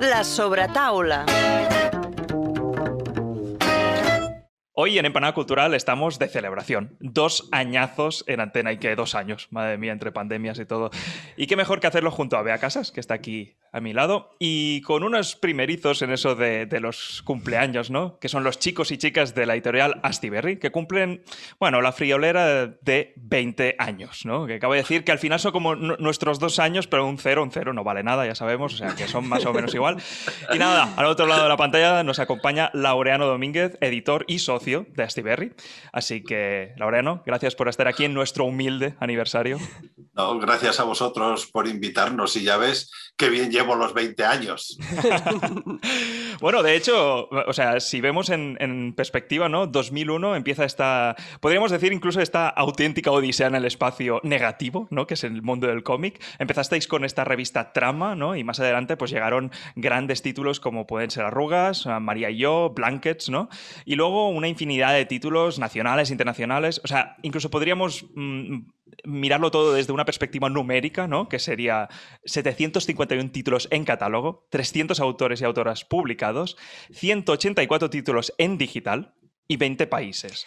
La sobretaula. Hoy en Empanada Cultural estamos de celebración. Dos añazos en antena y que dos años, madre mía, entre pandemias y todo. Y qué mejor que hacerlo junto a Bea Casas, que está aquí a mi lado, y con unos primerizos en eso de, los cumpleaños, ¿no? Que son los chicos y chicas de la editorial Astiberri, que cumplen, bueno, la friolera de 20 años, ¿no? Que acabo de decir que al final son como nuestros dos años, pero un cero, un cero no vale nada, ya sabemos, o sea que son más o menos igual. Y nada, al otro lado de la pantalla nos acompaña Laureano Domínguez, editor y socio de Astiberri. Así que, Laureano, gracias por estar aquí en nuestro humilde aniversario. No, gracias a vosotros por invitarnos y ya ves qué bien llevo los 20 años. bueno, de hecho, o sea, si vemos en, perspectiva, ¿no? 2001 empieza esta, podríamos decir incluso esta auténtica odisea en el espacio negativo, ¿no? Que es el mundo del cómic. Empezasteis con esta revista Trama, ¿no? Y más adelante pues llegaron grandes títulos como pueden ser Arrugas, María y yo, Blankets, ¿no? Y luego una infinidad de títulos nacionales, internacionales. O sea, incluso podríamos mm, mirarlo todo desde una perspectiva numérica, ¿no? que sería 751 títulos en catálogo, 300 autores y autoras publicados, 184 títulos en digital y 20 países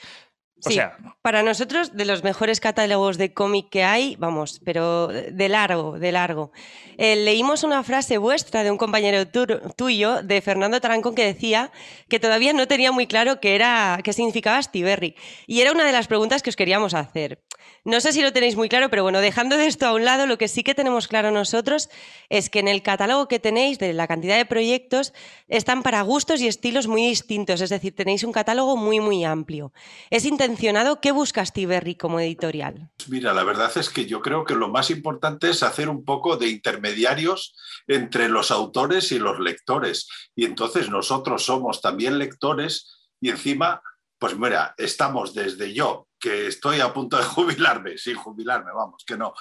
sí, para nosotros, de los mejores catálogos de cómic que hay, vamos, pero de largo, de largo. Eh, leímos una frase vuestra de un compañero tuyo, de Fernando Tarancón, que decía que todavía no tenía muy claro qué, era, qué significaba Stiberry. Y era una de las preguntas que os queríamos hacer. No sé si lo tenéis muy claro, pero bueno, dejando de esto a un lado, lo que sí que tenemos claro nosotros es que en el catálogo que tenéis, de la cantidad de proyectos, están para gustos y estilos muy distintos, es decir, tenéis un catálogo muy, muy amplio. Es intencionado, ¿qué buscas Tiberri como editorial? Mira, la verdad es que yo creo que lo más importante es hacer un poco de intermediarios entre los autores y los lectores. Y entonces nosotros somos también lectores y encima pues mira, estamos desde yo, que estoy a punto de jubilarme, sin jubilarme, vamos, que no,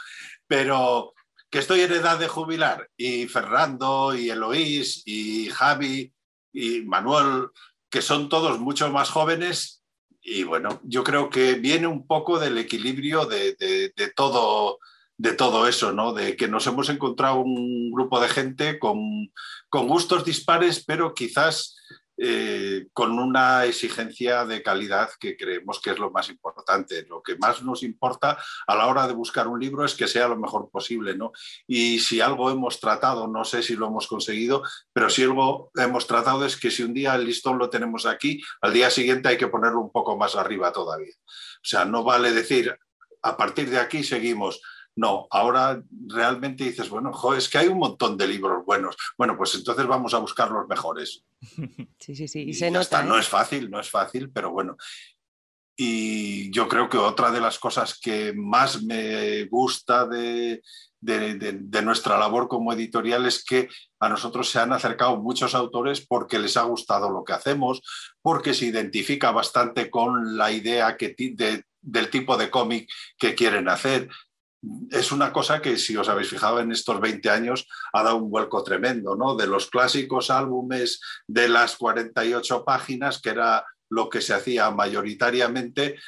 pero que estoy en edad de jubilar, y Fernando, y Eloís, y Javi, y Manuel, que son todos mucho más jóvenes, y bueno, yo creo que viene un poco del equilibrio de, todo de todo eso, ¿no? De que nos hemos encontrado un grupo de gente con, con gustos dispares, pero quizás eh, con una exigencia de calidad que creemos que es lo más importante. Lo que más nos importa a la hora de buscar un libro es que sea lo mejor posible. ¿no? Y si algo hemos tratado, no sé si lo hemos conseguido, pero si algo hemos tratado es que si un día el listón lo tenemos aquí, al día siguiente hay que ponerlo un poco más arriba todavía. O sea, no vale decir, a partir de aquí seguimos no, ahora realmente dices, bueno, es que hay un montón de libros buenos. Bueno, pues entonces vamos a buscar los mejores. Sí, sí, sí. Y, se nota. No ¿eh? es fácil, no es fácil, pero bueno. Y yo creo que otra de las cosas que más me gusta de, de, nuestra labor como editorial es que a nosotros se han acercado muchos autores porque les ha gustado lo que hacemos, porque se identifica bastante con la idea que del tipo de cómic que quieren hacer es una cosa que, si os habéis fijado en estos 20 años, ha dado un vuelco tremendo, ¿no? De los clásicos álbumes de las 48 páginas, que era lo que se hacía mayoritariamente,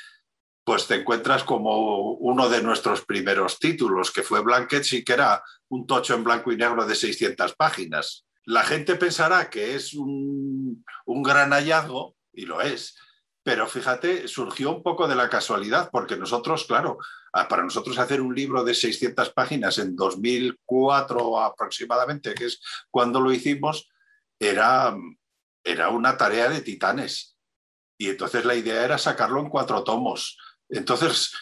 pues te encuentras como uno de nuestros primeros títulos, que fue Blankets y que era un tocho en blanco y negro de 600 páginas. La gente pensará que es un, un gran hallazgo, y lo es, pero fíjate, surgió un poco de la casualidad, porque nosotros, claro, para nosotros hacer un libro de 600 páginas en 2004 aproximadamente, que es cuando lo hicimos, era, era una tarea de titanes. Y entonces la idea era sacarlo en cuatro tomos. Entonces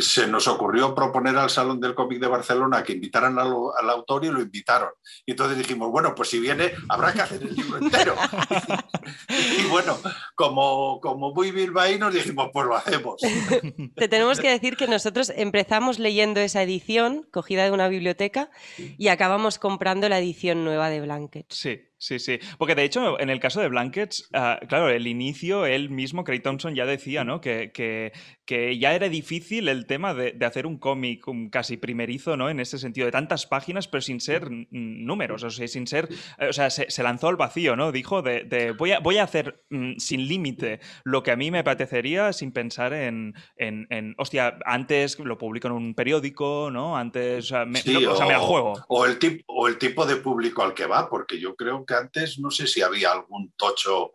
se nos ocurrió proponer al Salón del Cómic de Barcelona que invitaran al, autor y lo invitaron. Y entonces dijimos, bueno, pues si viene, habrá que hacer el libro entero. y, bueno, como, como muy nos dijimos, pues lo hacemos. Te tenemos que decir que nosotros empezamos leyendo esa edición, cogida de una biblioteca, y acabamos comprando la edición nueva de Blanket. Sí, Sí, sí. Porque de hecho, en el caso de Blankets, ah, claro, el inicio, él mismo, Craig Thompson, ya decía, ¿no? Que, que, que ya era difícil el tema de, de hacer un cómic casi primerizo, ¿no? En ese sentido, de tantas páginas, pero sin ser números, o sea, sin ser. Eh, o sea, se, lanzó al vacío, ¿no? Dijo de, de voy, a, voy a hacer mm, sin límite lo que a mí me apetecería sin pensar en, en, en, Hostia, antes lo publico en un periódico, ¿no? Antes. O sea, me, o, sea, me juego. O el, tipo, o el tipo de público al que va, porque yo creo que que antes no sé si había algún tocho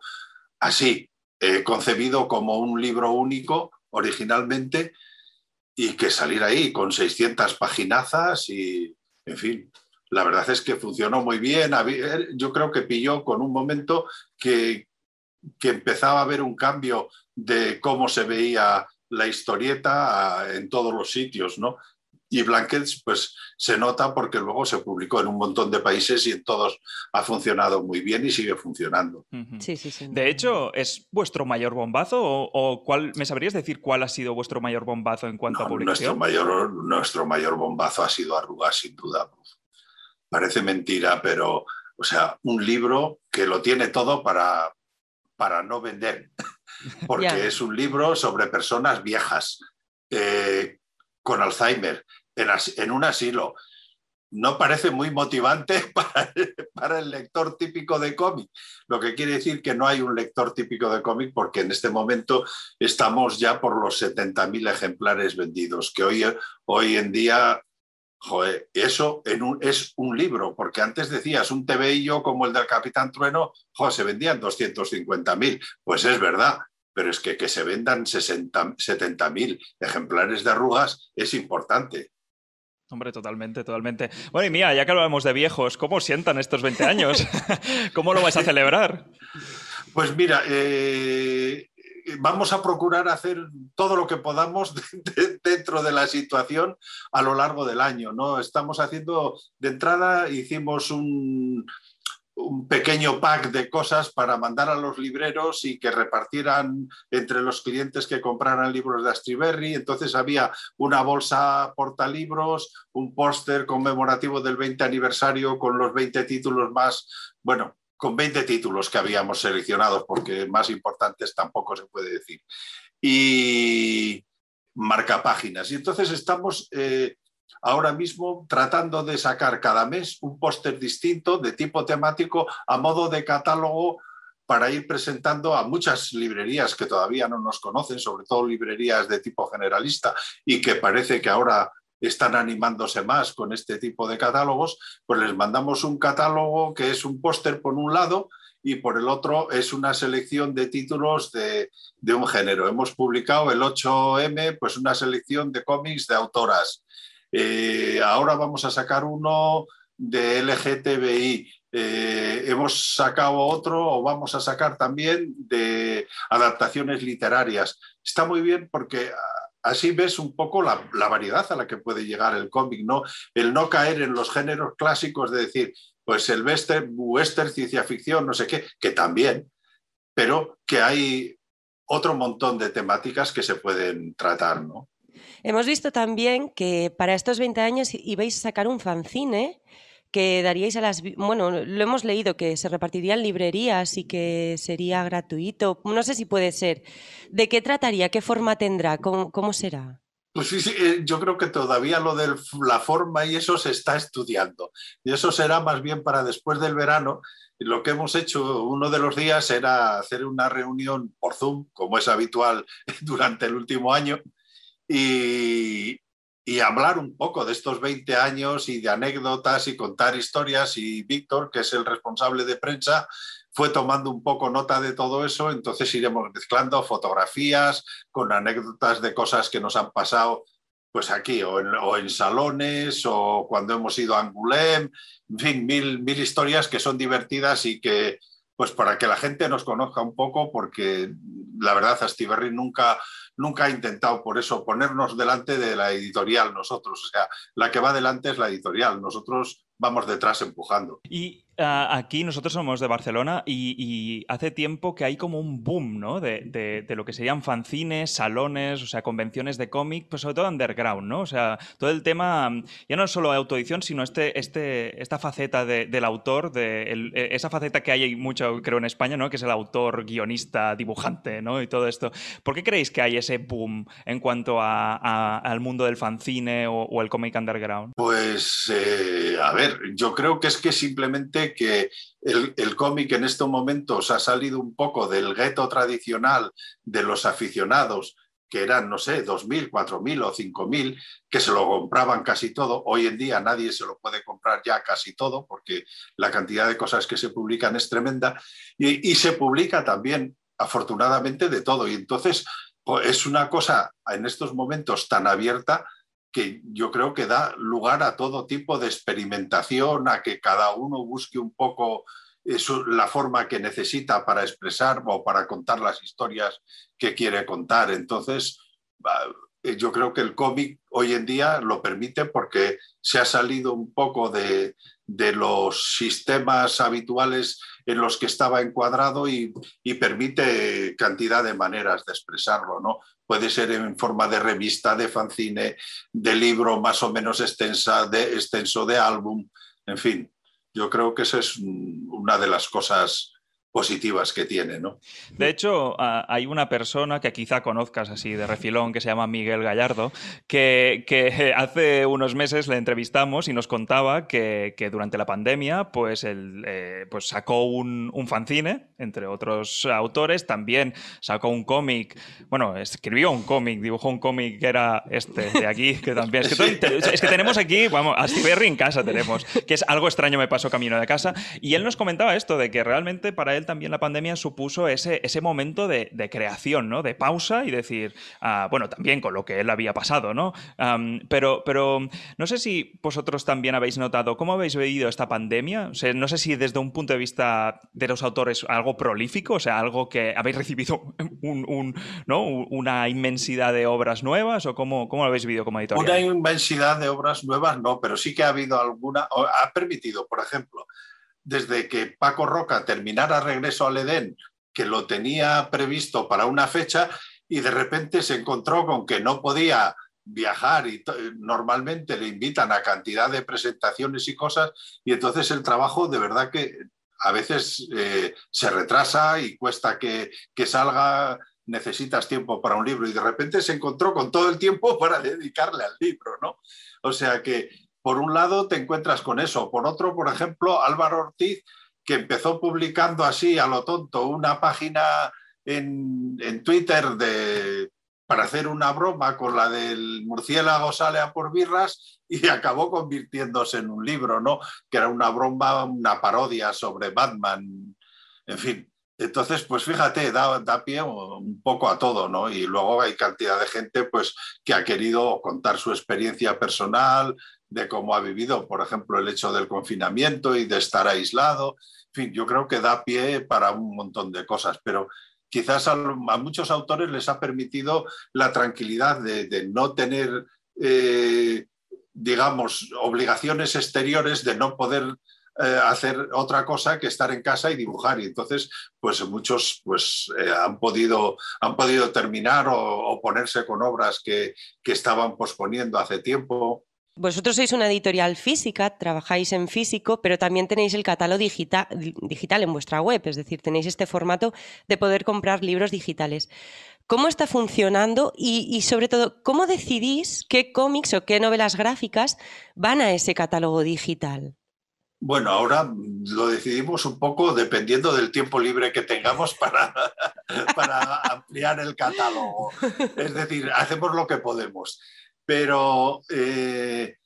así, eh, concebido como un libro único originalmente y que salir ahí con 600 paginazas y, en fin, la verdad es que funcionó muy bien. Yo creo que pilló con un momento que, que empezaba a haber un cambio de cómo se veía la historieta en todos los sitios, ¿no? Y Blankets, pues se nota porque luego se publicó en un montón de países y en todos ha funcionado muy bien y sigue funcionando. Sí, sí, sí. De hecho, ¿es vuestro mayor bombazo o, cuál, me sabrías decir cuál ha sido vuestro mayor bombazo en cuanto a publicación? Nuestro mayor, nuestro mayor bombazo ha sido Arrugas, sin duda. Parece mentira, pero, o sea, un libro que lo tiene todo para, para no vender, porque es un libro sobre personas viejas, eh, con Alzheimer, en, un asilo. No parece muy motivante para, el lector típico de cómic, lo que quiere decir que no hay un lector típico de cómic porque en este momento estamos ya por los 70.000 ejemplares vendidos, que hoy, hoy en día eso es un libro, porque antes decías un yo como el del Capitán Trueno, se vendían 250.000. Pues es verdad, pero es que que se vendan 70.000 ejemplares de arrugas es importante. Hombre, totalmente, totalmente. Bueno, y mía, ya que hablamos de viejos, ¿cómo sientan estos 20 años? ¿Cómo lo vais a celebrar? Pues mira, eh, vamos a procurar hacer todo lo que podamos dentro de la situación a lo largo del año. ¿no? Estamos haciendo, de entrada, hicimos un, pequeño pack de cosas para mandar a los libreros y que repartieran entre los clientes que compraran libros de Astriberri. Entonces había una bolsa portalibros, un póster conmemorativo del 20 aniversario con los 20 títulos más, bueno, con 20 títulos que habíamos seleccionado, porque más importantes tampoco se puede decir. Y marca páginas. Y entonces estamos eh, ahora mismo tratando de sacar cada mes un póster distinto de tipo temático a modo de catálogo para ir presentando a muchas librerías que todavía no nos conocen, sobre todo librerías de tipo generalista y que parece que ahora están animándose más con este tipo de catálogos, pues les mandamos un catálogo que es un póster por un lado y por el otro es una selección de títulos de, un género. Hemos publicado el 8M, pues una selección de cómics de autoras. Eh, ahora vamos a sacar uno de LGTBI. Eh, hemos sacado otro o vamos a sacar también de adaptaciones literarias. Está muy bien porque así ves un poco la, variedad a la que puede llegar el cómic, ¿no? El no caer en los géneros clásicos de decir, pues el western, western, ciencia ficción, no sé qué, que también, pero que hay otro montón de temáticas que se pueden tratar, ¿no? Hemos visto también que para estos 20 años ibais a sacar un fanzine que daríais a las... Bueno, lo hemos leído, que se repartirían librerías y que sería gratuito. No sé si puede ser. ¿De qué trataría? ¿Qué forma tendrá? ¿Cómo, será? Pues sí, sí, eh, yo creo que todavía lo de la forma y eso se está estudiando. Y eso será más bien para después del verano. Lo que hemos hecho uno de los días era hacer una reunión por Zoom, como es habitual durante el último año, y, hablar un poco de estos 20 años y de anécdotas y contar historias. Y Víctor, que es el responsable de prensa, fue tomando un poco nota de todo eso. Entonces iremos mezclando fotografías con anécdotas de cosas que nos han pasado pues aquí, o en, salones, o cuando hemos ido a Angoulême, en fin, mil, mil historias que son divertidas y que, pues para que la gente nos conozca un poco, porque la verdad, Astiberri nunca nunca ha intentado por eso ponernos delante de la editorial nosotros. O sea, la que va delante es la editorial. Nosotros vamos detrás empujando. Y Ah, aquí nosotros somos de Barcelona y, hace tiempo que hay como un boom ¿no? de, lo que serían fanzines, salones, o sea, convenciones de cómic, pues sobre todo underground, ¿no? O sea, todo el tema, ya no solo autoedición, sino este, este, esta faceta del autor, de e, esa faceta que hay mucho, creo, en España, ¿no? Que es el autor, guionista, dibujante, ¿no? Y todo esto. ¿Por qué creéis que hay ese boom en cuanto al mundo del fanzine o, el cómic underground? Pues, eh, a ver, yo creo que es que simplemente que el, cómic en estos momentos ha salido un poco del gueto tradicional de los aficionados que eran, no sé, 2.000, 4.000 o 5.000, que se lo compraban casi todo. Hoy en día nadie se lo puede comprar ya casi todo porque la cantidad de cosas que se publican es tremenda y, se publica también, afortunadamente, de todo. Y entonces pues, es una cosa en estos momentos tan abierta que yo creo que da lugar a todo tipo de experimentación, a que cada uno busque un poco la forma que necesita para expresar o para contar las historias que quiere contar. Entonces, eh, yo creo que el cómic hoy en día lo permite porque se ha salido un poco de, los sistemas habituales en los que estaba encuadrado y, permite cantidad de maneras de expresarlo, ¿no? Puede ser en forma de revista, de fanzine, de libro más o menos extensa, de, extenso de álbum, en fin. Yo creo que esa es una de las cosas positivas que tiene, ¿no? De hecho, hay una persona que quizá conozcas así de refilón, que se llama Miguel Gallardo, que, hace unos meses le entrevistamos y nos contaba que, durante la pandemia pues, él, eh, pues sacó un, un, fanzine, entre otros autores, también sacó un cómic, bueno, escribió un cómic, dibujó un cómic que era este de aquí, que también... Es que, tenemos aquí, vamos, a Steve en casa tenemos, que es algo extraño me pasó camino de casa, y él nos comentaba esto, de que realmente para él también la pandemia supuso ese, ese momento de, creación, ¿no? De pausa y decir, ah, bueno, también con lo que él había pasado, ¿no? pero, pero no sé si vosotros también habéis notado, ¿cómo habéis vivido esta pandemia? no sé si desde un punto de vista de los autores algo prolífico, o sea, algo que habéis recibido una inmensidad de obras nuevas o cómo, cómo lo habéis vivido como editorial? Una inmensidad de obras nuevas no, pero sí que ha habido alguna, ha permitido, por ejemplo, desde que Paco Roca terminara Regreso al Edén, que lo tenía previsto para una fecha, y de repente se encontró con que no podía viajar y normalmente le invitan a cantidad de presentaciones y cosas, y entonces el trabajo de verdad que a veces eh, se retrasa y cuesta que, que salga necesitas tiempo para un libro y de repente se encontró con todo el tiempo para dedicarle al libro, ¿no? O sea que por un lado te encuentras con eso, por otro, por ejemplo, Álvaro Ortiz, que empezó publicando así a lo tonto una página en, Twitter de, para hacer una broma con la del murciélago sale a por birras y acabó convirtiéndose en un libro, ¿no? Que era una broma, una parodia sobre Batman, en fin. Entonces, pues fíjate, da, da, pie un poco a todo, ¿no? Y luego hay cantidad de gente, pues, que ha querido contar su experiencia personal, de cómo ha vivido, por ejemplo, el hecho del confinamiento y de estar aislado. En fin, yo creo que da pie para un montón de cosas, pero quizás a, muchos autores les ha permitido la tranquilidad de, no tener, eh, digamos, obligaciones exteriores, de no poder eh, hacer otra cosa que estar en casa y dibujar. Y entonces, pues muchos pues, eh, han, podido, han podido terminar o, ponerse con obras que, que estaban posponiendo hace tiempo. Vosotros sois una editorial física, trabajáis en físico, pero también tenéis el catálogo digital, en vuestra web, es decir, tenéis este formato de poder comprar libros digitales. ¿Cómo está funcionando y, sobre todo, cómo decidís qué cómics o qué novelas gráficas van a ese catálogo digital? Bueno, ahora lo decidimos un poco dependiendo del tiempo libre que tengamos para, ampliar el catálogo. Es decir, hacemos lo que podemos pero eh,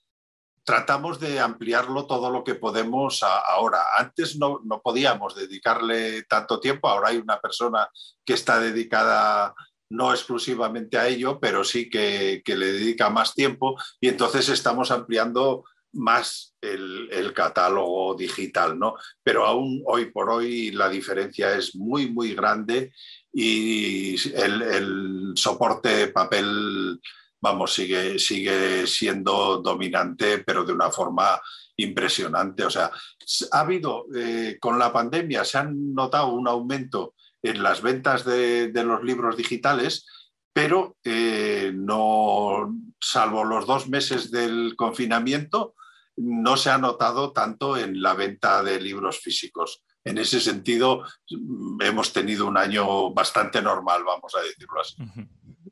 tratamos de ampliarlo todo lo que podemos ahora. Antes no, podíamos dedicarle tanto tiempo, ahora hay una persona que está dedicada no exclusivamente a ello, pero sí que, le dedica más tiempo y entonces estamos ampliando más el, catálogo digital, ¿no? Pero aún hoy por hoy la diferencia es muy, muy grande y el, el soporte papel vamos, sigue, sigue siendo dominante, pero de una forma impresionante. O sea, ha habido, eh, con la pandemia se han notado un aumento en las ventas de, los libros digitales, pero eh, no, salvo los dos meses del confinamiento, no se ha notado tanto en la venta de libros físicos. En ese sentido, hemos tenido un año bastante normal, vamos a decirlo así.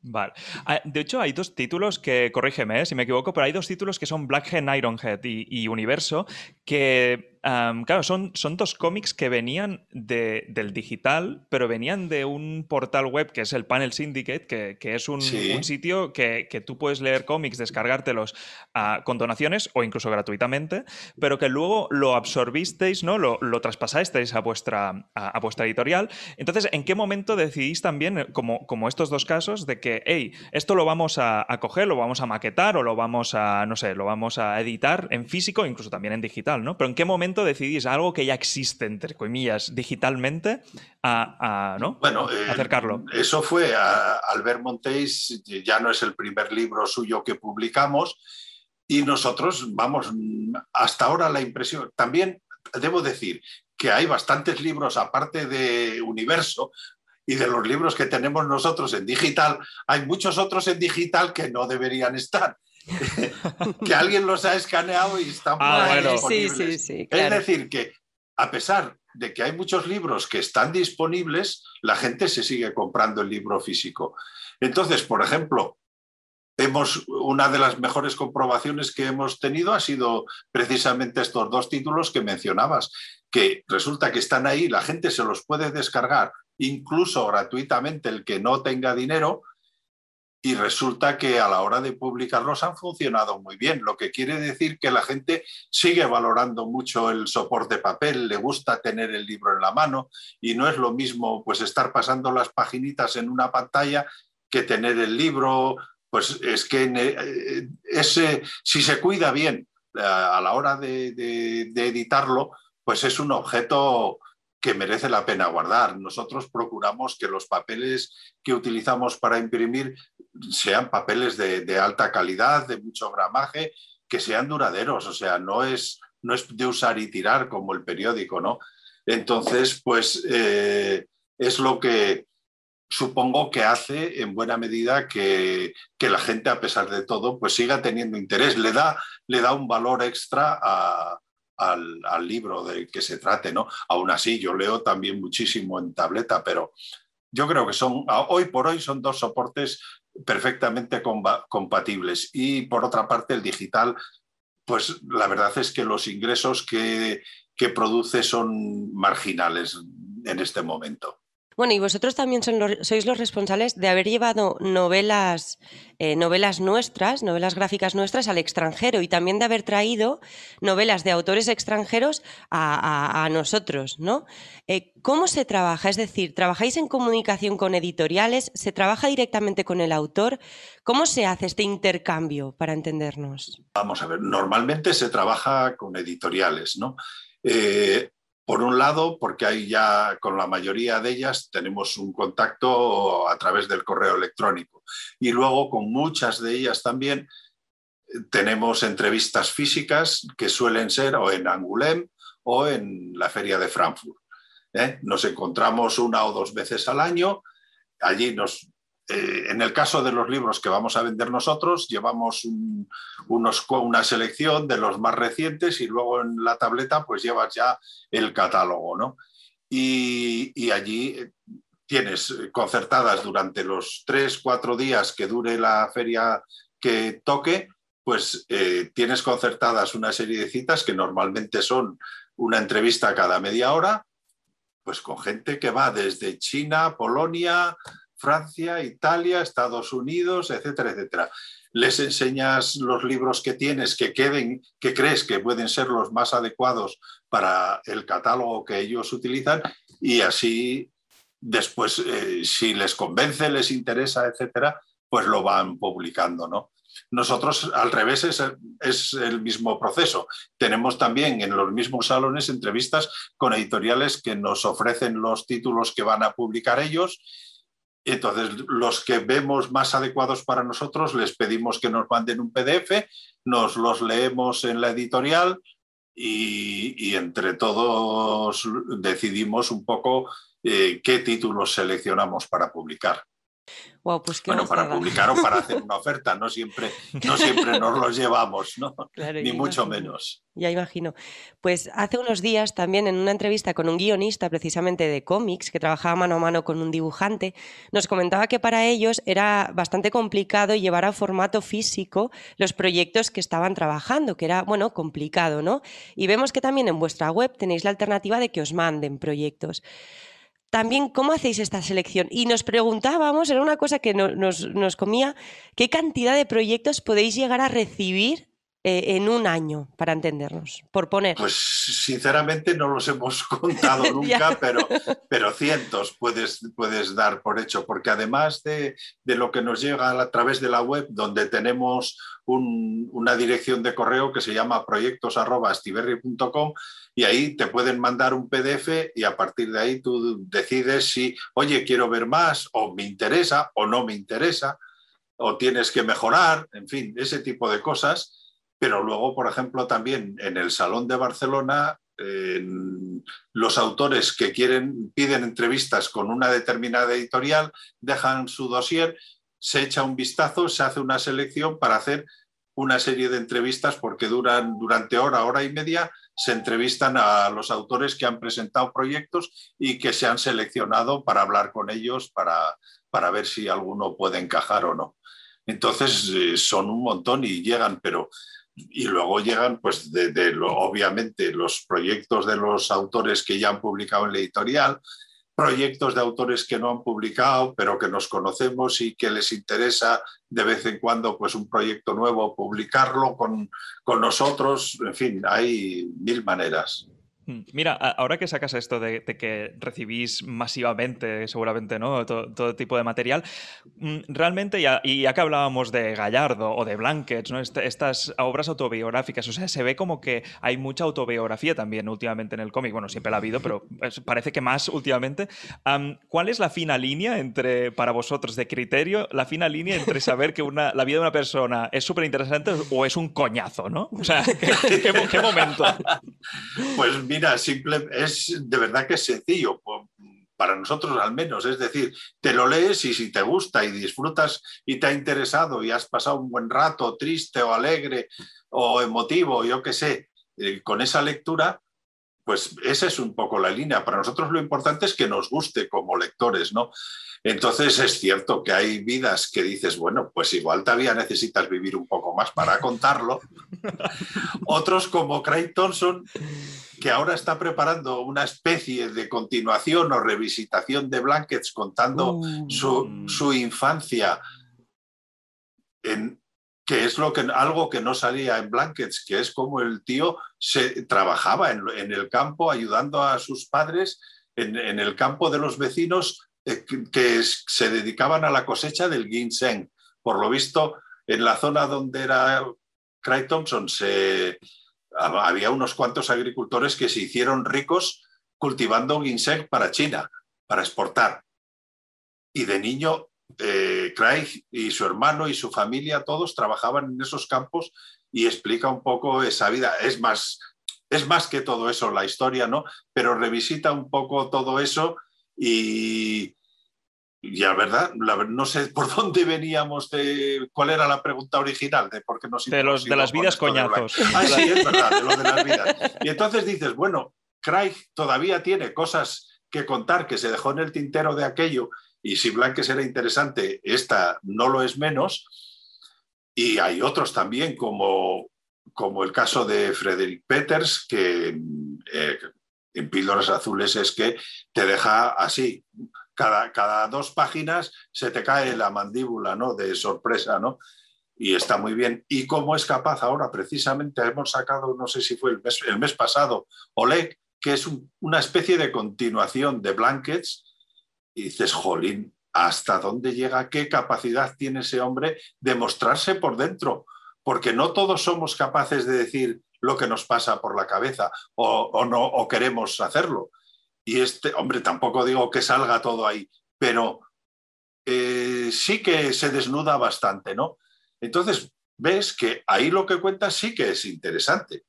Vale. Ah, de hecho, hay dos títulos que, corrígeme eh, si me equivoco, pero hay dos títulos que son Blackhead, Ironhead y, y Universo, que claro, son, son dos cómics que venían del digital, pero venían de un portal web que es el Panel Syndicate, que, es un, sitio que, tú puedes leer cómics, descargártelos con donaciones o incluso gratuitamente, pero que luego lo absorbisteis, ¿no? Lo, lo traspasasteis a vuestra, a, vuestra editorial. Entonces, ¿en qué momento decidís también, como, como estos dos casos, de que, hey, esto lo vamos a, a coger, lo vamos a maquetar o lo vamos a, no sé, lo vamos a editar en físico, incluso también en digital, ¿no? Pero ¿en qué momento decidís algo que ya existe, entre comillas, digitalmente, a, ¿no? bueno, eh, acercarlo? eso fue a Albert Montéis, ya no es el primer libro suyo que publicamos, y nosotros, vamos, hasta ahora la impresión, también debo decir que hay bastantes libros aparte de Universo, y de los libros que tenemos nosotros en digital, hay muchos otros en digital que no deberían estar. que alguien los ha escaneado y están ah, disponibles. Es decir, que a pesar de que hay muchos libros que están disponibles, la gente se sigue comprando el libro físico. Entonces, por ejemplo, hemos, una de las mejores comprobaciones que hemos tenido ha sido precisamente estos dos títulos que mencionabas, que resulta que están ahí, la gente se los puede descargar incluso gratuitamente el que no tenga dinero, y resulta que a la hora de publicarlos han funcionado muy bien, lo que quiere decir que la gente sigue valorando mucho el soporte papel, le gusta tener el libro en la mano y no es lo mismo pues estar pasando las paginitas en una pantalla que tener el libro, pues es que eh, ese, si se cuida bien eh, a la hora de, de editarlo, pues es un objeto que merece la pena guardar. Nosotros procuramos que los papeles que utilizamos para imprimir sean papeles de, alta calidad, de mucho gramaje, que sean duraderos, o sea, no es, no es de usar y tirar como el periódico, ¿no? Entonces, pues eh, es lo que supongo que hace en buena medida que, la gente, a pesar de todo, pues siga teniendo interés, le da, le da un valor extra a, al, libro de que se trate, ¿no? Aún así, yo leo también muchísimo en tableta, pero yo creo que son, hoy por hoy son dos soportes perfectamente compatibles. Y por otra parte, el digital, pues la verdad es que los ingresos que produce son marginales en este momento. Bueno, y vosotros también sois los responsables de haber llevado novelas, eh, novelas nuestras, novelas gráficas nuestras al extranjero y también de haber traído novelas de autores extranjeros a, nosotros, ¿no? Eh, ¿Cómo se trabaja? Es decir, ¿trabajáis en comunicación con editoriales? ¿Se trabaja directamente con el autor? ¿Cómo se hace este intercambio para entendernos? Vamos a ver, normalmente se trabaja con editoriales, ¿no? Eh, por un lado, porque hay ya con la mayoría de ellas tenemos un contacto a través del correo electrónico. Y luego con muchas de ellas también eh, tenemos entrevistas físicas que suelen ser o en Angoulême o en la feria de Frankfurt. ¿eh? Nos encontramos una o dos veces al año, allí nos eh, en el caso de los libros que vamos a vender nosotros, llevamos unos, una selección de los más recientes y luego en la tableta pues llevas ya el catálogo, ¿no? Y, allí eh, tienes concertadas durante los tres, cuatro días que dure la feria que toque, pues eh, tienes concertadas una serie de citas que normalmente son una entrevista cada media hora, pues con gente que va desde China, Polonia, Francia, Italia, Estados Unidos, etcétera, etcétera. Les enseñas los libros que tienes que queden, que crees que pueden ser los más adecuados para el catálogo que ellos utilizan y así después, eh, si les convence, les interesa, etcétera, pues lo van publicando, ¿no? Nosotros, al revés, es, es, el mismo proceso. Tenemos también en los mismos salones entrevistas con editoriales que nos ofrecen los títulos que van a publicar ellos entonces, los que vemos más adecuados para nosotros, les pedimos que nos manden un PDF, nos los leemos en la editorial y, entre todos decidimos un poco eh, qué títulos seleccionamos para publicar. Pues bueno, para publicar o para hacer una oferta, no siempre, no siempre nos los llevamos, ¿no? Ni mucho menos. Ya imagino. Pues hace unos días también en una entrevista con un guionista precisamente de cómics que trabajaba mano a mano con un dibujante, nos comentaba que para ellos era bastante complicado llevar a formato físico los proyectos que estaban trabajando, que era, bueno, complicado, ¿no? Y vemos que también en vuestra web tenéis la alternativa de que os manden proyectos también cómo hacéis esta selección. Y nos preguntábamos, era una cosa que nos, comía, ¿qué cantidad de proyectos podéis llegar a recibir eh, en un año, para entendernos, por poner? Pues sinceramente no los hemos contado nunca, pero, pero cientos puedes, puedes dar por hecho, porque además de, de, lo que nos llega a través de la web, donde tenemos una dirección de correo que se llama proyectos.stiberri.com y ahí te pueden mandar un PDF y a partir de ahí tú decides si, oye, quiero ver más o me interesa o no me interesa o tienes que mejorar, en fin, ese tipo de cosas. Pero luego, por ejemplo, también en el Salón de Barcelona, los autores que quieren, piden entrevistas con una determinada editorial, dejan su dossier, se echa un vistazo, se hace una selección para hacer una serie de entrevistas porque duran durante hora, hora y media, se entrevistan a los autores que han presentado proyectos y que se han seleccionado para hablar con ellos, para, para ver si alguno puede encajar o no. Entonces eh, son un montón y llegan, pero y luego llegan, pues, de, obviamente los proyectos de los autores que ya han publicado en la editorial, proyectos de autores que no han publicado, pero que nos conocemos y que les interesa de vez en cuando pues un proyecto nuevo, publicarlo con, con nosotros, en fin, hay mil maneras. Mira, ahora que sacas esto de, que recibís masivamente, seguramente, ¿no? Todo, tipo de material, mm, realmente, ya, y ya que hablábamos de Gallardo o de Blankets, ¿no? estas obras autobiográficas, o sea, se ve como que hay mucha autobiografía también últimamente en el cómic. Bueno, siempre la ha habido, pero parece que más últimamente. ¿Cuál es la fina línea entre, para vosotros, de criterio, la fina línea entre saber que una, la vida de una persona es súper interesante o es un coñazo, ¿no? O sea, ¿qué, qué momento? Pues mira, simple, es de verdad que es sencillo, para nosotros al menos. Es decir, te lo lees y si te gusta y disfrutas y te ha interesado y has pasado un buen rato, triste o alegre o emotivo, yo qué sé, eh, con esa lectura, pues esa es un poco la línea. Para nosotros lo importante es que nos guste como lectores, ¿no? Entonces es cierto que hay vidas que dices, bueno, pues igual todavía necesitas vivir un poco más para contarlo. Otros como Craig Thompson, que ahora está preparando una especie de continuación o revisitación de Blankets contando uh. su, infancia que es lo que, algo que no salía en Blankets, que es como el tío se, trabajaba en, el campo ayudando a sus padres en, en, el campo de los vecinos eh, que, se dedicaban a la cosecha del ginseng. Por lo visto, en la zona donde era Craig Thompson se, había unos cuantos agricultores que se hicieron ricos cultivando ginseng para China, para exportar. Y de niño, eh, Craig y su hermano y su familia, todos trabajaban en esos campos y explica un poco esa vida. Es más, es más que todo eso la historia, ¿no? Pero revisita un poco todo eso y, ya verdad, no sé por dónde veníamos, de cuál era la pregunta original, de por qué nos De, los, de las vidas coñazos. ah, sí, es verdad, de lo de las vidas. Y entonces dices, bueno, Craig todavía tiene cosas que contar que se dejó en el tintero de aquello, y si Blanques era interesante, esta no lo es menos. Y hay otros también, como, como el caso de Frederick Peters, que eh, en Píldoras Azules es que te deja así. Cada, cada dos páginas se te cae la mandíbula, ¿no? De sorpresa, ¿no? Y está muy bien. ¿Y cómo es capaz ahora? Precisamente hemos sacado, no sé si fue el mes, el mes pasado, Oleg, que es una especie de continuación de Blankets. Y dices, jolín, ¿hasta dónde llega? ¿Qué capacidad tiene ese hombre de mostrarse por dentro? Porque no todos somos capaces de decir, lo que nos pasa por la cabeza o, no o queremos hacerlo. Y este, hombre, tampoco digo que salga todo ahí, pero eh, sí que se desnuda bastante, ¿no? Entonces, ves que ahí lo que cuenta sí que es interesante.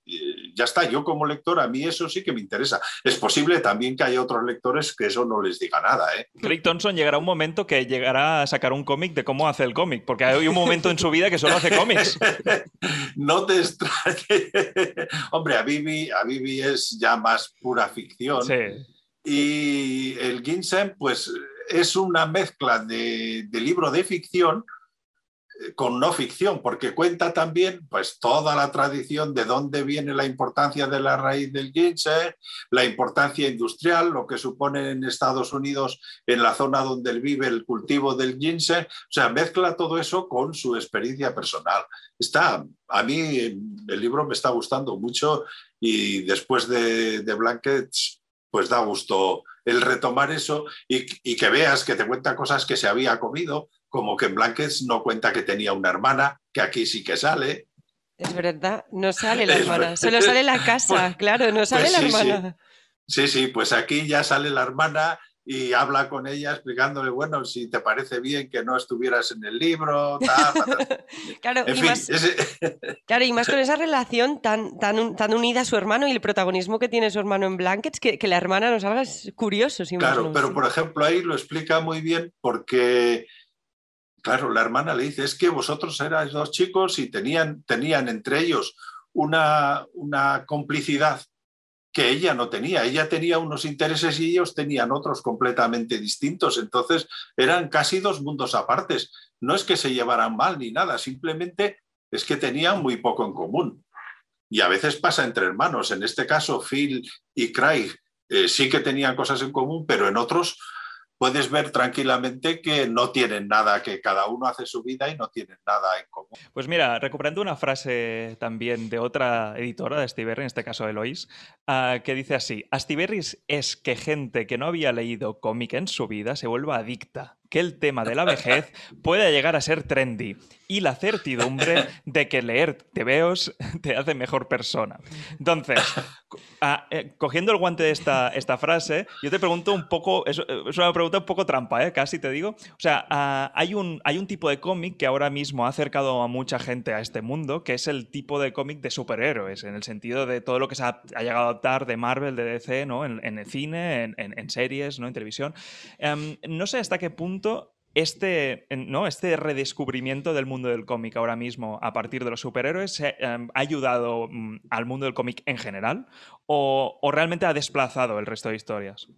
ya está, yo como lector, a mí eso sí que me interesa. Es posible también que haya otros lectores que eso no les diga nada. ¿eh? Craig Thompson llegará un momento que llegará a sacar un cómic de cómo hace el cómic, porque hay un momento en su vida que solo hace cómics. no te extrañe. Hombre, a Bibi, a Bibi es ya más pura ficción. Sí. Y el Ginseng, pues es una mezcla de, libro de ficción con no ficción, porque cuenta también pues, toda la tradición de dónde viene la importancia de la raíz del ginseng, la importancia industrial, lo que supone en Estados Unidos, en la zona donde él vive, el cultivo del ginseng. O sea, mezcla todo eso con su experiencia personal. Está, a mí el libro me está gustando mucho y después de, de Blankets, pues da gusto el retomar eso y, y que veas que te cuenta cosas que se había comido, como que en Blankets no cuenta que tenía una hermana, que aquí sí que sale. Es verdad, no sale la hermana, solo sale la casa, pues, claro, no sale pues la hermana. Sí. sí. pues aquí ya sale la hermana y habla con ella explicándole, bueno, si te parece bien que no estuvieras en el libro, tal, claro, y más, claro, y más con esa relación tan, tan, tan unida a su hermano y el protagonismo que tiene su hermano en Blankets, que, que la hermana nos haga es curioso. claro, pero por ejemplo ahí lo explica muy bien porque Claro, la hermana le dice, es que vosotros erais dos chicos y tenían, tenían entre ellos una, una complicidad que ella no tenía. Ella tenía unos intereses y ellos tenían otros completamente distintos. Entonces eran casi dos mundos apartes. No es que se llevaran mal ni nada, simplemente es que tenían muy poco en común. Y a veces pasa entre hermanos. En este caso, Phil y Craig eh, sí que tenían cosas en común, pero en otros puedes ver tranquilamente que no tienen nada, que cada uno hace su vida y no tienen nada en común. Pues mira, recuperando una frase también de otra editora de Astiberri, en este caso Eloís, uh, que dice así, Astiberris es que gente que no había leído cómic en su vida se vuelva adicta que el tema de la vejez pueda llegar a ser trendy y la certidumbre de que leer TVOs te hace mejor persona. Entonces, eh, cogiendo el guante de esta, esta frase, yo te pregunto un poco, es, una pregunta un poco trampa, ¿eh? casi te digo. O sea, hay, un, hay un tipo de cómic que ahora mismo ha acercado a mucha gente a este mundo, que es el tipo de cómic de superhéroes, en el sentido de todo lo que se ha, llegado a adaptar de Marvel, de DC, ¿no? en, el cine, en, en, series, ¿no? en televisión. Em, no sé hasta qué punto este, ¿no? este redescubrimiento del mundo del cómic ahora mismo a partir de los superhéroes em, ha ayudado mm, al mundo del cómic en general o, realmente ha desplazado el resto de historias?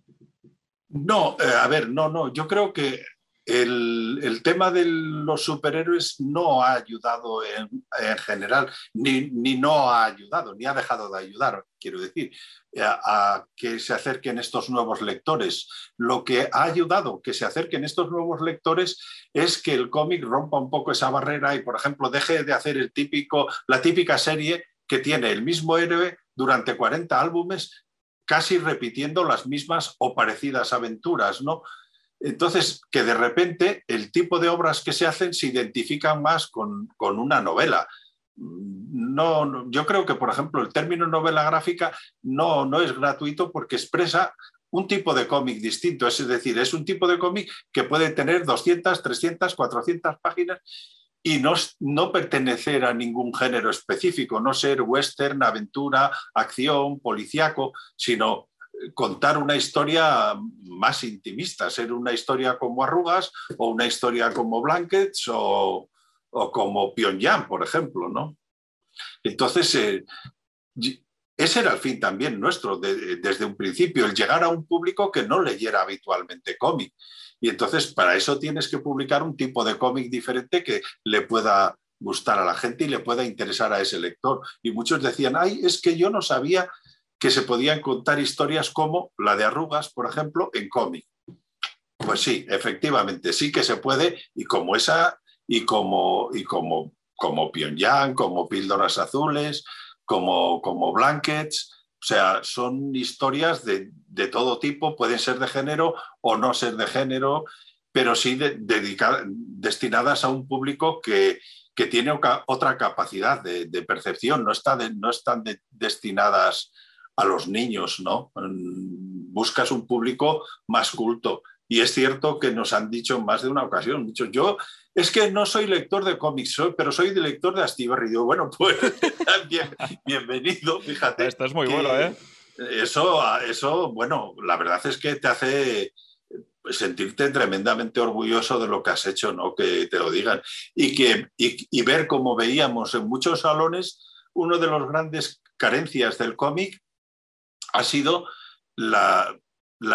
No, eh, a ver, no, no, yo creo que el, tema de los superhéroes no ha ayudado en, general, ni, no ha ayudado, ni ha dejado de ayudar, quiero decir, a, que se acerquen estos nuevos lectores. Lo que ha ayudado que se acerquen estos nuevos lectores es que el cómic rompa un poco esa barrera y, por ejemplo, deje de hacer el típico, la típica serie que tiene el mismo héroe durante 40 álbumes casi repitiendo las mismas o parecidas aventuras, ¿no? Entonces, que de repente el tipo de obras que se hacen se identifican más con, una novela. No, yo creo que, por ejemplo, el término novela gráfica no, no es gratuito porque expresa un tipo de cómic distinto. Es decir, es un tipo de cómic que puede tener 200, 300, 400 páginas y no, no, pertenecer a ningún género específico, no ser western, aventura, acción, policíaco, sino contar una historia más intimista, ser una historia como Arrugas o una historia como Blankets o, como Pyongyang, por ejemplo, ¿no? Entonces, eh, ese era el fin también nuestro desde un principio, el llegar a un público que no leyera habitualmente cómic. Y entonces, para eso tienes que publicar un tipo de cómic diferente que le pueda gustar a la gente y le pueda interesar a ese lector. Y muchos decían, ay, es que yo no sabía que se podían contar historias como la de arrugas, por ejemplo, en cómic. Pues sí, efectivamente, sí que se puede, y como esa, y como, y como, como Pyongyang, como Píldoras Azules, como, como Blankets, o sea, son historias de, todo tipo, pueden ser de género o no ser de género, pero sí destinadas a un público que, tiene otra capacidad de, percepción, no, está no están destinadas a los niños, ¿no? Buscas un público más culto. Y es cierto que nos han dicho en más de una ocasión, dicho, yo es que no soy lector de cómics, pero soy lector de Astiberri. Digo, bueno, pues bienvenido, fíjate. Esto es muy bueno, ¿eh? Eso, eso, bueno, la verdad es que te hace sentirte tremendamente orgulloso de lo que has hecho, ¿no? Que te lo digan. Y, que, y, ver como veíamos en muchos salones, uno de los grandes carencias del cómic ha sido la,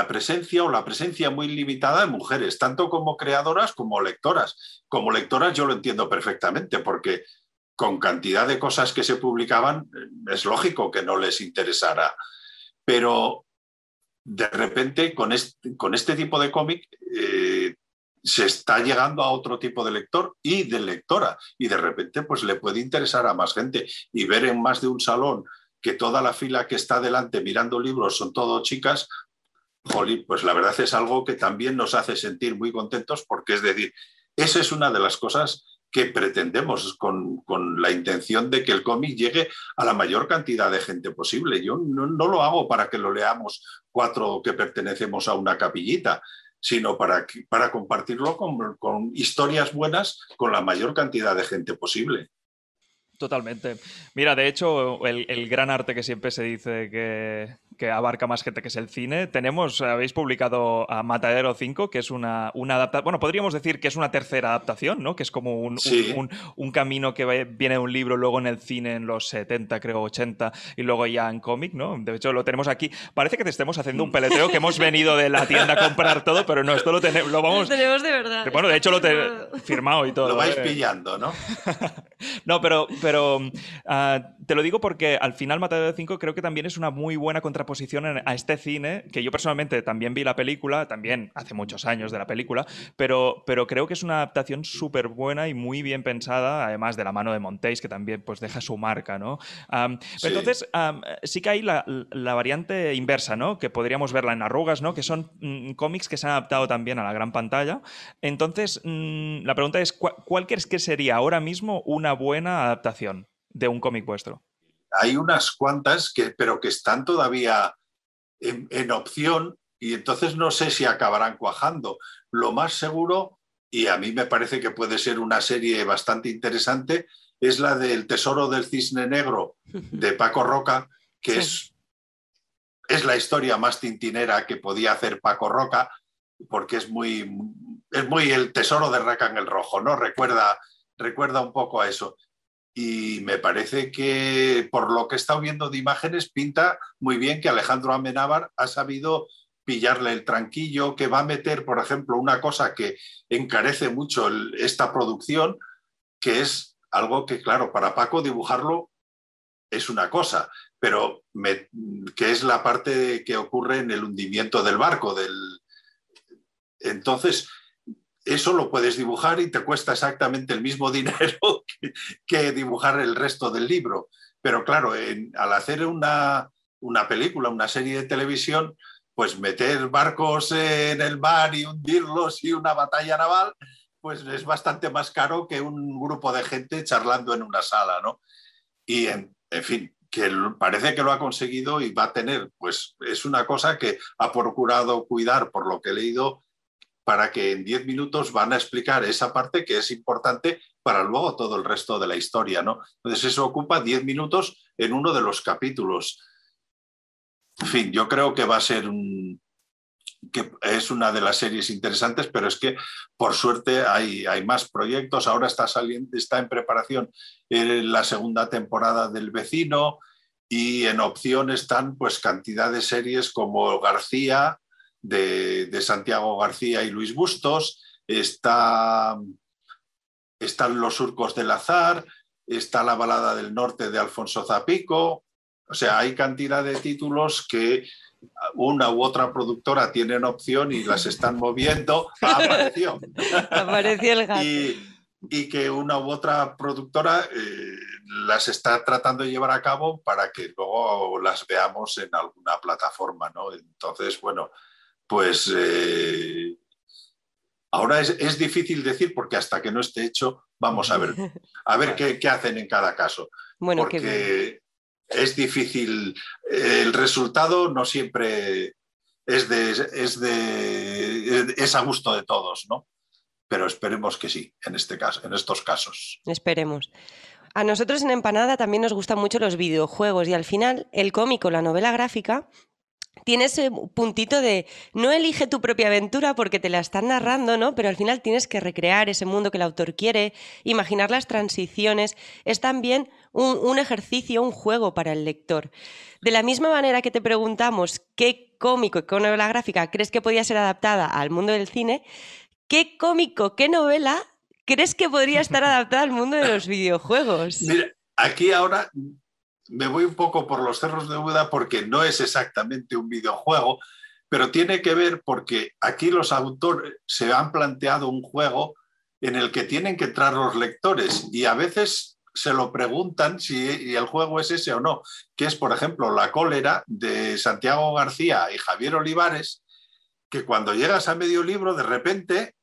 presencia o la presencia muy limitada de mujeres, tanto como creadoras como lectoras. Como lectoras yo lo entiendo perfectamente, porque con cantidad de cosas que se publicaban es lógico que no les interesara. Pero de repente con este, con este tipo de cómic eh, se está llegando a otro tipo de lector y de lectora y de repente pues le puede interesar a más gente y ver en más de un salón que toda la fila que está delante mirando libros son todo chicas, pues la verdad es algo que también nos hace sentir muy contentos porque es decir, esa es una de las cosas que pretendemos con, la intención de que el cómic llegue a la mayor cantidad de gente posible. Yo no, lo hago para que lo leamos cuatro que pertenecemos a una capillita, sino para, para compartirlo con, con historias buenas con la mayor cantidad de gente posible. Totalmente. Mira, de hecho, el, gran arte que siempre se dice que, abarca más gente que es el cine, tenemos, habéis publicado a Matadero 5, que es una, una adaptación, bueno, podríamos decir que es una tercera adaptación, ¿no? Que es como un, un, camino que viene de un libro, luego en el cine en los 70, creo, 80, y luego ya en cómic, ¿no? De hecho, lo tenemos aquí. Parece que te estemos haciendo un peleteo, que hemos venido de la tienda a comprar todo, pero no, esto lo tenemos, lo vamos... Lo tenemos de verdad. Bueno, de hecho lo he firmado y todo. Lo vais ¿eh? pillando, ¿no? no, pero pero ah, te lo digo porque al final Matadero 5 creo que también es una muy buena contraposición a este cine, que yo personalmente también vi la película, también hace muchos años de la película, pero, pero creo que es una adaptación súper buena y muy bien pensada, además de la mano de Montéis, que también pues deja su marca, ¿no? Entonces, sí que hay la, variante inversa, ¿no? Que podríamos verla en arrugas, ¿no? Que son mm, cómics que se han adaptado también a la gran pantalla. Entonces, mm, la pregunta es, ¿cuál crees que sería ahora mismo una buena adaptación? de un cómic vuestro? Hay unas cuantas, que, pero que están todavía en, opción y entonces no sé si acabarán cuajando. Lo más seguro, y a mí me parece que puede ser una serie bastante interesante, es la del Tesoro del Cisne Negro de Paco Roca, que es, es la historia más tintinera que podía hacer Paco Roca, porque es muy, es muy el tesoro de Raca en el Rojo, ¿no? Recuerda, recuerda un poco a eso y me parece que por lo que he estado viendo de imágenes pinta muy bien que Alejandro Amenábar ha sabido pillarle el tranquillo, que va a meter, por ejemplo, una cosa que encarece mucho esta producción, que es algo que, claro, para Paco dibujarlo es una cosa, pero que es la parte que ocurre en el hundimiento del barco. Del... Entonces, eso lo puedes dibujar y te cuesta exactamente el mismo dinero que, dibujar el resto del libro. Pero claro, al hacer una, una, película, una serie de televisión, pues meter barcos en el mar y hundirlos y una batalla naval, pues es bastante más caro que un grupo de gente charlando en una sala, ¿no? Y en, en fin, que parece que lo ha conseguido y va a tener, pues es una cosa que ha procurado cuidar, por lo que he leído, para que en 10 minutos van a explicar esa parte que es importante para luego todo el resto de la historia, ¿no? Entonces eso ocupa 10 minutos en uno de los capítulos. En fin, yo creo que va a ser un, que es una de las series interesantes, pero es que por suerte hay, hay más proyectos. Ahora está, saliendo, está en preparación eh, la segunda temporada del vecino y en opción están pues cantidad de series como García, de, Santiago García y Luis Bustos, está, están Los Surcos del Azar, está La Balada del Norte de Alfonso Zapico, o sea, hay cantidad de títulos que una u otra productora tienen opción y las están moviendo. Apareció. Apareció el gato. Y, que una u otra productora eh, las está tratando de llevar a cabo para que luego las veamos en alguna plataforma, ¿no? Entonces, bueno, pues eh, ahora es, difícil decir porque hasta que no esté hecho, vamos a ver, a ver qué, hacen en cada caso. Bueno, porque es difícil, el resultado no siempre es de, es de es a gusto de todos, ¿no? Pero esperemos que sí, en este caso, en estos casos. Esperemos. A nosotros en Empanada también nos gustan mucho los videojuegos y al final el cómico, la novela gráfica, tiene ese puntito de no elige tu propia aventura porque te la están narrando, ¿no? Pero al final tienes que recrear ese mundo que el autor quiere, imaginar las transiciones. Es también un, un ejercicio, un juego para el lector. De la misma manera que te preguntamos qué cómico y qué novela gráfica crees que podía ser adaptada al mundo del cine, ¿qué cómico, qué novela crees que podría estar adaptada al mundo de los videojuegos? Mira, aquí ahora me voy un poco por los cerros de Buda porque no es exactamente un videojuego, pero tiene que ver porque aquí los autores se han planteado un juego en el que tienen que entrar los lectores y a veces se lo preguntan si el juego es ese o no, que es, por ejemplo, La cólera de Santiago García y Javier Olivares, que cuando llegas a medio libro, de repente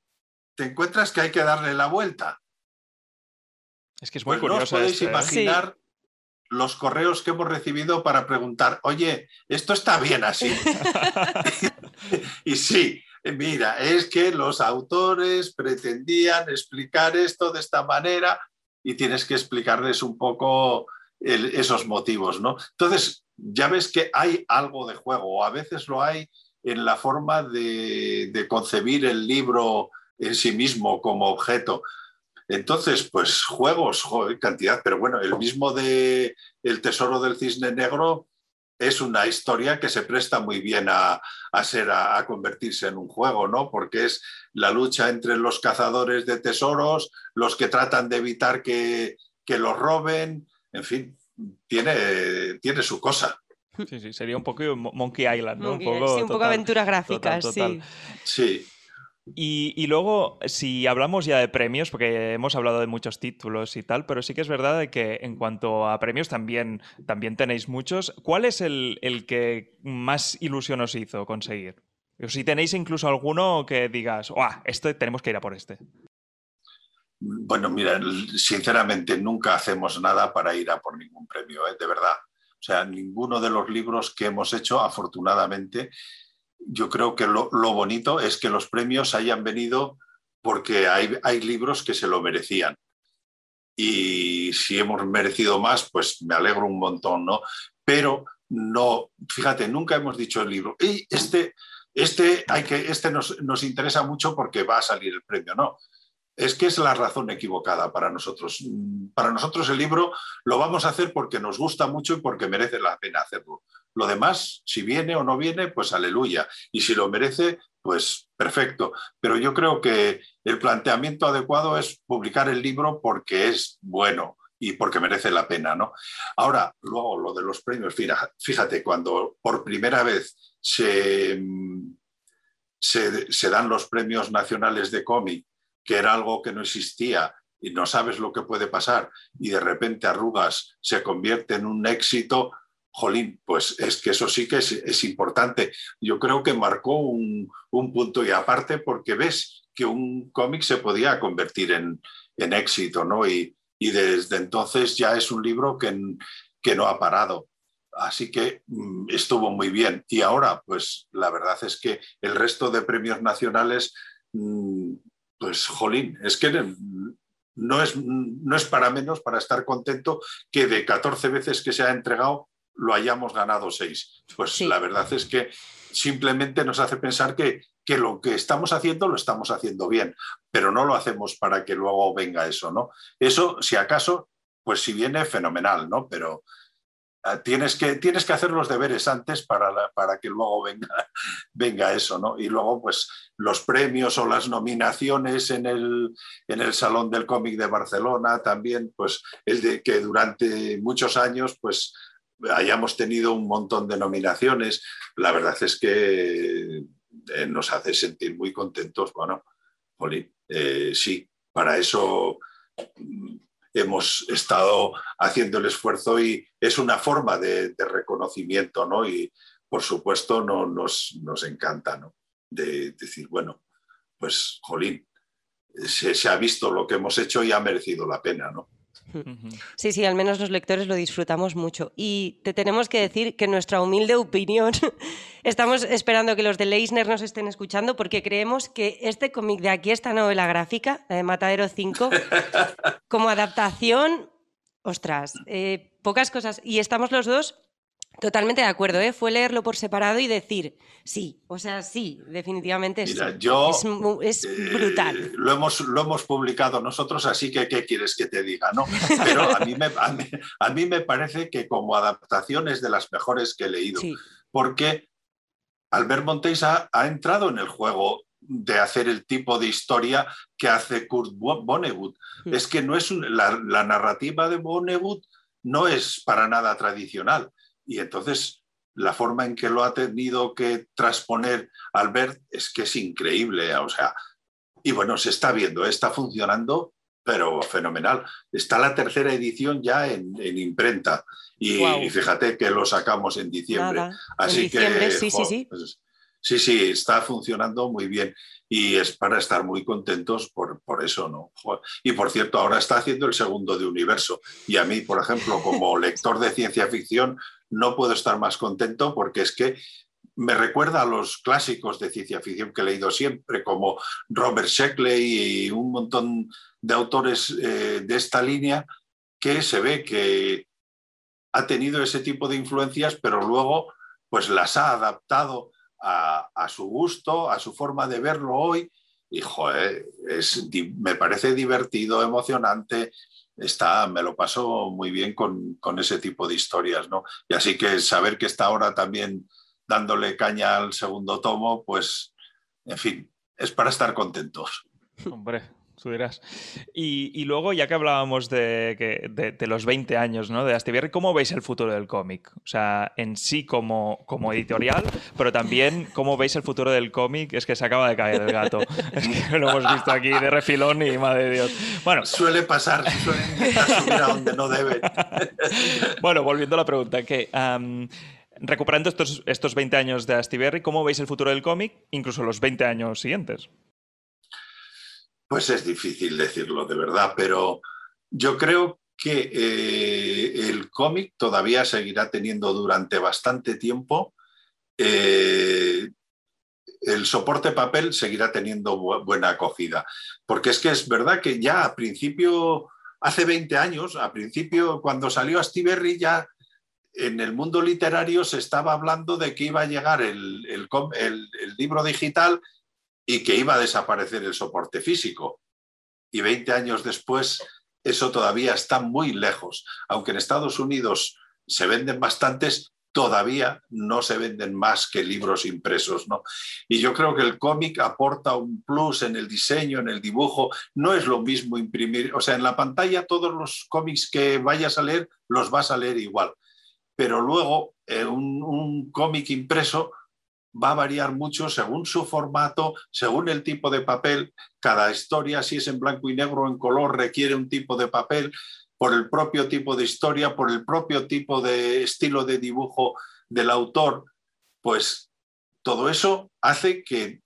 te encuentras que hay que darle la vuelta. Es que es muy Pues no os curioso. podéis este, ¿eh? Los correos que hemos recibido para preguntar, oye, esto está bien así. y sí, mira, es que los autores pretendían explicar esto de esta manera y tienes que explicarles un poco el- esos motivos, ¿no? Entonces, ya ves que hay algo de juego, o a veces lo hay en la forma de, de concebir el libro en sí mismo como objeto. Entonces, pues juegos, joder, cantidad, pero bueno, el mismo de El Tesoro del Cisne Negro es una historia que se presta muy bien a, a ser, a, a convertirse en un juego, ¿no? Porque es la lucha entre los cazadores de tesoros, los que tratan de evitar que, que los roben, en fin, tiene, tiene su cosa. Sí, sí, sería un poco Mo- Monkey Island, ¿no? Monkey Island, sí, un poco aventuras gráficas, total, sí. Sí, Y, luego, si hablamos ya de premios, porque hemos hablado de muchos títulos y tal, pero sí que es verdad que en cuanto a premios también, también tenéis muchos. ¿Cuál es el, que más ilusión os hizo conseguir? O si tenéis incluso alguno que digas, ¡guau! Este tenemos que ir a por este. Bueno, mira, sinceramente nunca hacemos nada para ir a por ningún premio, ¿eh? de verdad. O sea, ninguno de los libros que hemos hecho, afortunadamente, yo creo que lo, lo bonito es que los premios hayan venido porque hay, hay libros que se lo merecían. Y si hemos merecido más, pues me alegro un montón, ¿no? Pero no, fíjate, nunca hemos dicho el libro, "Ey, este, este, hay que, este nos, nos interesa mucho porque va a salir el premio, no es que es la razón equivocada para nosotros. Mm, Para nosotros el libro lo vamos a hacer porque nos gusta mucho y porque merece la pena hacerlo. Lo demás, si viene o no viene, pues aleluya. Y si lo merece, pues perfecto. Pero yo creo que el planteamiento adecuado es publicar el libro porque es bueno y porque merece la pena, ¿no? Ahora, luego lo de los premios, fíjate, cuando por primera vez se, se, se dan los premios nacionales de cómic que era algo que no existía y no sabes lo que puede pasar y de repente Arrugas se convierte en un éxito, jolín, pues es que eso sí que es, importante. Yo creo que marcó un, un, punto y aparte porque ves que un cómic se podía convertir en, éxito, ¿no? Y, desde entonces ya es un libro que, que no ha parado. Así que mmm, estuvo muy bien. Y ahora, pues la verdad es que el resto de premios nacionales... Mmm, pues jolín, es que no es, no es para menos para estar contento que de 14 veces que se ha entregado lo hayamos ganado 6. Pues sí. la verdad es que simplemente nos hace pensar que, que, lo que estamos haciendo lo estamos haciendo bien, pero no lo hacemos para que luego venga eso, ¿no? Eso, si acaso, pues si viene, fenomenal, ¿no? Pero, Tienes que, tienes que hacer los deberes antes para, la, para que luego venga, venga, eso, ¿no? Y luego, pues, los premios o las nominaciones en el, en el Salón del Cómic de Barcelona, también, pues, el de que durante muchos años, pues, hayamos tenido un montón de nominaciones. La verdad es que eh, nos hace sentir muy contentos. Bueno, Jolín, eh, sí, para eso hemos estado haciendo el esfuerzo y es una forma de, de reconocimiento, ¿no? Y por supuesto no, nos, nos encanta, ¿no? De decir, bueno, pues, jolín, se, se, ha visto lo que hemos hecho y ha merecido la pena, ¿no? Sí, sí, al menos los lectores lo disfrutamos mucho. Y te tenemos que decir que nuestra humilde opinión, estamos esperando que los de Leisner nos estén escuchando porque creemos que este cómic de aquí, esta novela gráfica, la de Matadero 5, como adaptación, ostras, eh, pocas cosas. Y estamos los dos Totalmente de acuerdo, ¿eh? fue leerlo por separado y decir, sí, o sea, sí, definitivamente Mira, Yo, es, eh, brutal. lo, hemos, lo hemos publicado nosotros, así que ¿qué quieres que te diga? ¿no? Pero a mí, me, a mí, me parece que como adaptación es de las mejores que he leído, porque Albert Montes ha, entrado en el juego de hacer el tipo de historia que hace Kurt Vonnegut. Mm. Es que no es la, la narrativa de Vonnegut no es para nada tradicional y entonces la forma en que lo ha tenido que transponer Albert es que es increíble. O sea, y bueno, se está viendo, está funcionando, pero fenomenal. Está la tercera edición ya en, imprenta. Y, fíjate que lo sacamos en diciembre. Así que. Sí, sí, sí. Pues, sí, sí, está funcionando muy bien y es para estar muy contentos por, por eso, ¿no? Y por cierto, ahora está haciendo el segundo de Universo. Y a mí, por ejemplo, como lector de ciencia ficción, no puedo estar más contento porque es que me recuerda a los clásicos de ciencia ficción que he leído siempre, como Robert Sheckley y un montón de autores eh, de esta línea, que se ve que ha tenido ese tipo de influencias, pero luego pues las ha adaptado a, su gusto, a su forma de verlo hoy. Y es, me parece divertido, emocionante, está, me lo paso muy bien con, ese tipo de historias, ¿no? Y así que saber que está ahora también dándole caña al segundo tomo, pues, en fin, es para estar contentos. Hombre, tú dirás. Y, luego, ya que hablábamos de, de, los 20 años ¿no? de Astiberri, ¿cómo veis el futuro del cómic? O sea, en sí como, como editorial, pero también cómo veis el futuro del cómic. Es que se acaba de caer el gato. Es que lo hemos visto aquí de refilón y madre de Dios. Bueno. Suele pasar, suele subir a donde no debe. bueno, volviendo a la pregunta, que... recuperando estos, estos 20 años de Astiberri, ¿cómo veis el futuro del cómic, incluso los 20 años siguientes? Pues es difícil decirlo de verdad, pero yo creo que eh, el cómic todavía seguirá teniendo durante bastante tiempo, eh, el soporte papel seguirá teniendo buena acogida, porque es que es verdad que ya a principio, hace 20 años, a principio cuando salió Astiberri ya en el mundo literario se estaba hablando de que iba a llegar el, el libro digital y que iba a desaparecer el soporte físico. Y 20 años después, eso todavía está muy lejos. Aunque en Estados Unidos se venden bastantes, todavía no se venden más que libros impresos. ¿no? Y yo creo que el cómic aporta un plus en el diseño, en el dibujo. No es lo mismo imprimir, o sea, en la pantalla todos los cómics que vayas a leer los vas a leer igual. Pero luego eh, un, un cómic impreso va a variar mucho según su formato, según el tipo de papel. Cada historia, si es en blanco y negro o en color, requiere un tipo de papel por el propio tipo de historia, por el propio tipo de estilo de dibujo del autor. Pues todo eso hace que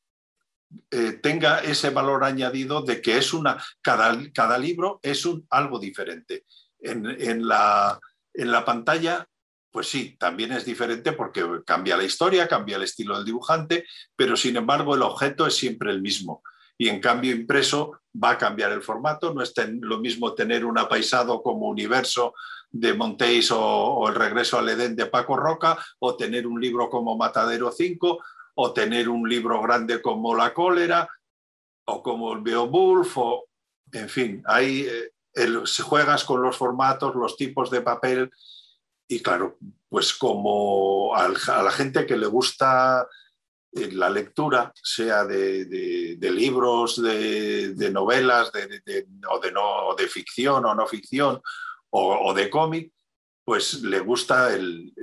eh, tenga ese valor añadido de que es una, cada, cada libro es algo diferente. En, en, la, en la pantalla pues sí, también es diferente porque cambia la historia, cambia el estilo del dibujante, pero sin embargo el objeto es siempre el mismo. Y en cambio impreso va a cambiar el formato, no es lo mismo tener un apaisado como Universo de Montéis o, El regreso al Edén de Paco Roca, o tener un libro como Matadero 5, o tener un libro grande como La cólera, o como el Beowulf, o en fin, ahí eh, juegas con los formatos, los tipos de papel y claro, pues como a la gente que le gusta eh, la lectura, sea de, libros, de, novelas, o, de no, de ficción o no ficción, o, de cómic, pues le gusta el,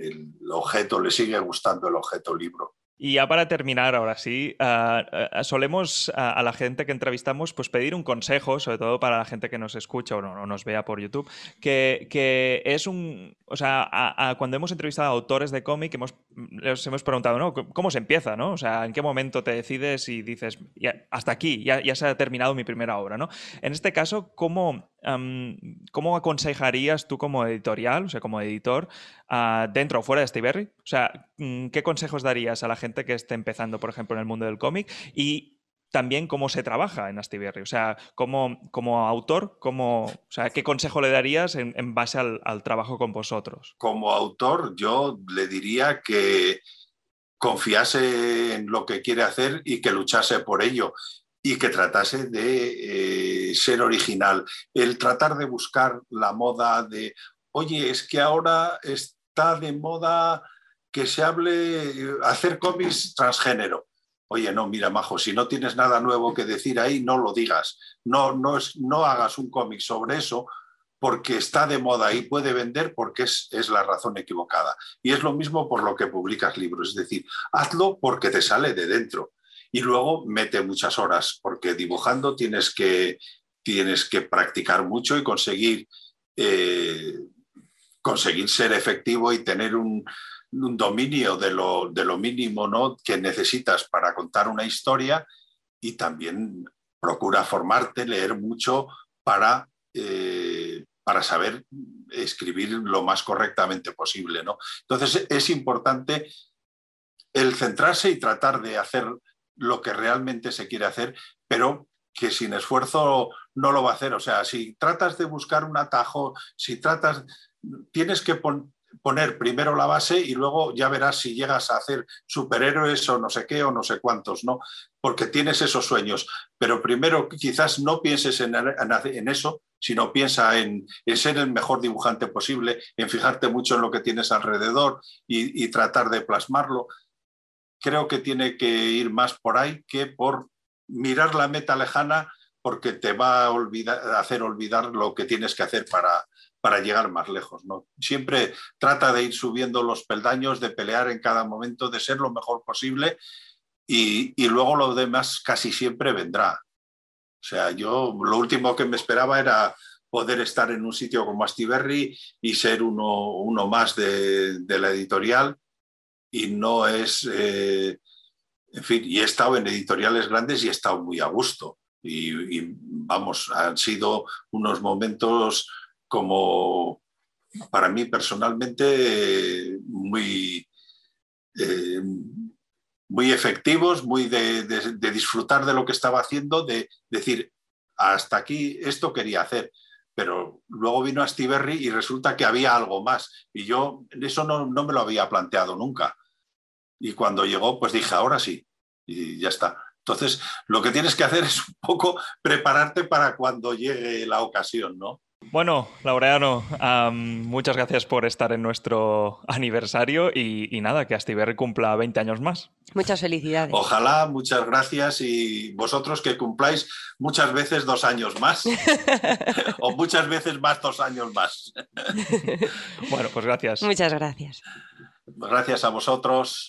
objeto, le sigue gustando el objeto libro. Y ya para terminar, ahora sí, ah, ah, solemos a, la gente que entrevistamos pues pedir un consejo, sobre todo para la gente que nos escucha o no, nos vea por YouTube, que, que, es un... O sea, cuando hemos entrevistado a autores de cómic, hemos, les hemos preguntado, ¿no? ¿Cómo se empieza, no? O sea, ¿en qué momento te decides y dices, hasta aquí, ya, ya, se ha terminado mi primera obra, ¿no? En este caso, ¿cómo, ¿cómo aconsejarías tú como editorial, o sea, como editor, ah, dentro o fuera de Astiberri? O sea, mm, ¿qué consejos darías a la gente que esté empezando, por ejemplo, en el mundo del cómic? Y también cómo se trabaja en Astiberri. O sea, como, como autor, cómo, o sea, ¿qué consejo le darías en, base al, al, trabajo con vosotros? Como autor, yo le diría que confiase en lo que quiere hacer y que luchase por ello y que tratase de eh, ser original. El tratar de buscar la moda de, oye, es que ahora está de moda que se hable, hacer cómics transgénero. Oye, no, mira, Majo, si no tienes nada nuevo que decir ahí, no lo digas. No, no, es, no hagas un cómic sobre eso porque está de moda y puede vender porque es, es, la razón equivocada. Y es lo mismo por lo que publicas libros, es decir, hazlo porque te sale de dentro y luego mete muchas horas, porque dibujando tienes que, tienes que practicar mucho y conseguir, eh, conseguir ser efectivo y tener un, dominio de lo, de lo mínimo ¿no? que necesitas para contar una historia y también procura formarte, leer mucho para... Eh, para saber escribir lo más correctamente posible. ¿no? Entonces es importante el centrarse y tratar de hacer lo que realmente se quiere hacer, pero que sin esfuerzo no lo va a hacer. O sea, si tratas de buscar un atajo, si tratas, tienes que poner primero la base y luego ya verás si llegas a hacer superhéroes o no sé qué o no sé cuántos, ¿no? Porque tienes esos sueños. Pero primero quizás no pienses en, en eso, sino piensa en, ser el mejor dibujante posible, en fijarte mucho en lo que tienes alrededor y, tratar de plasmarlo. Creo que tiene que ir más por ahí que por mirar la meta lejana porque te va a, hacer olvidar lo que tienes que hacer para, para llegar más lejos. ¿no? Siempre trata de ir subiendo los peldaños, de pelear en cada momento, de ser lo mejor posible y, y luego lo demás casi siempre vendrá. O sea, yo lo último que me esperaba era poder estar en un sitio como Astiberri y ser uno, más de, la editorial y no es, eh, en fin, y he estado en editoriales grandes y he estado muy a gusto. Y, vamos, han sido unos momentos como para mí personalmente muy, eh, muy efectivos, muy de, disfrutar de lo que estaba haciendo, de decir, hasta aquí esto quería hacer. Pero luego vino a Stiberry y resulta que había algo más. Y yo eso no, no me lo había planteado nunca. Y cuando llegó, pues dije, ahora sí. Y ya está. Entonces, lo que tienes que hacer es un poco prepararte para cuando llegue la ocasión, ¿no? Bueno, Laureano, muchas gracias por estar en nuestro aniversario y, nada, que Astiberri cumpla 20 años más. Muchas felicidades. Ojalá, muchas gracias y vosotros que cumpláis muchas veces dos años más o muchas veces más dos años más. bueno, pues gracias. Muchas gracias. Gracias a vosotros.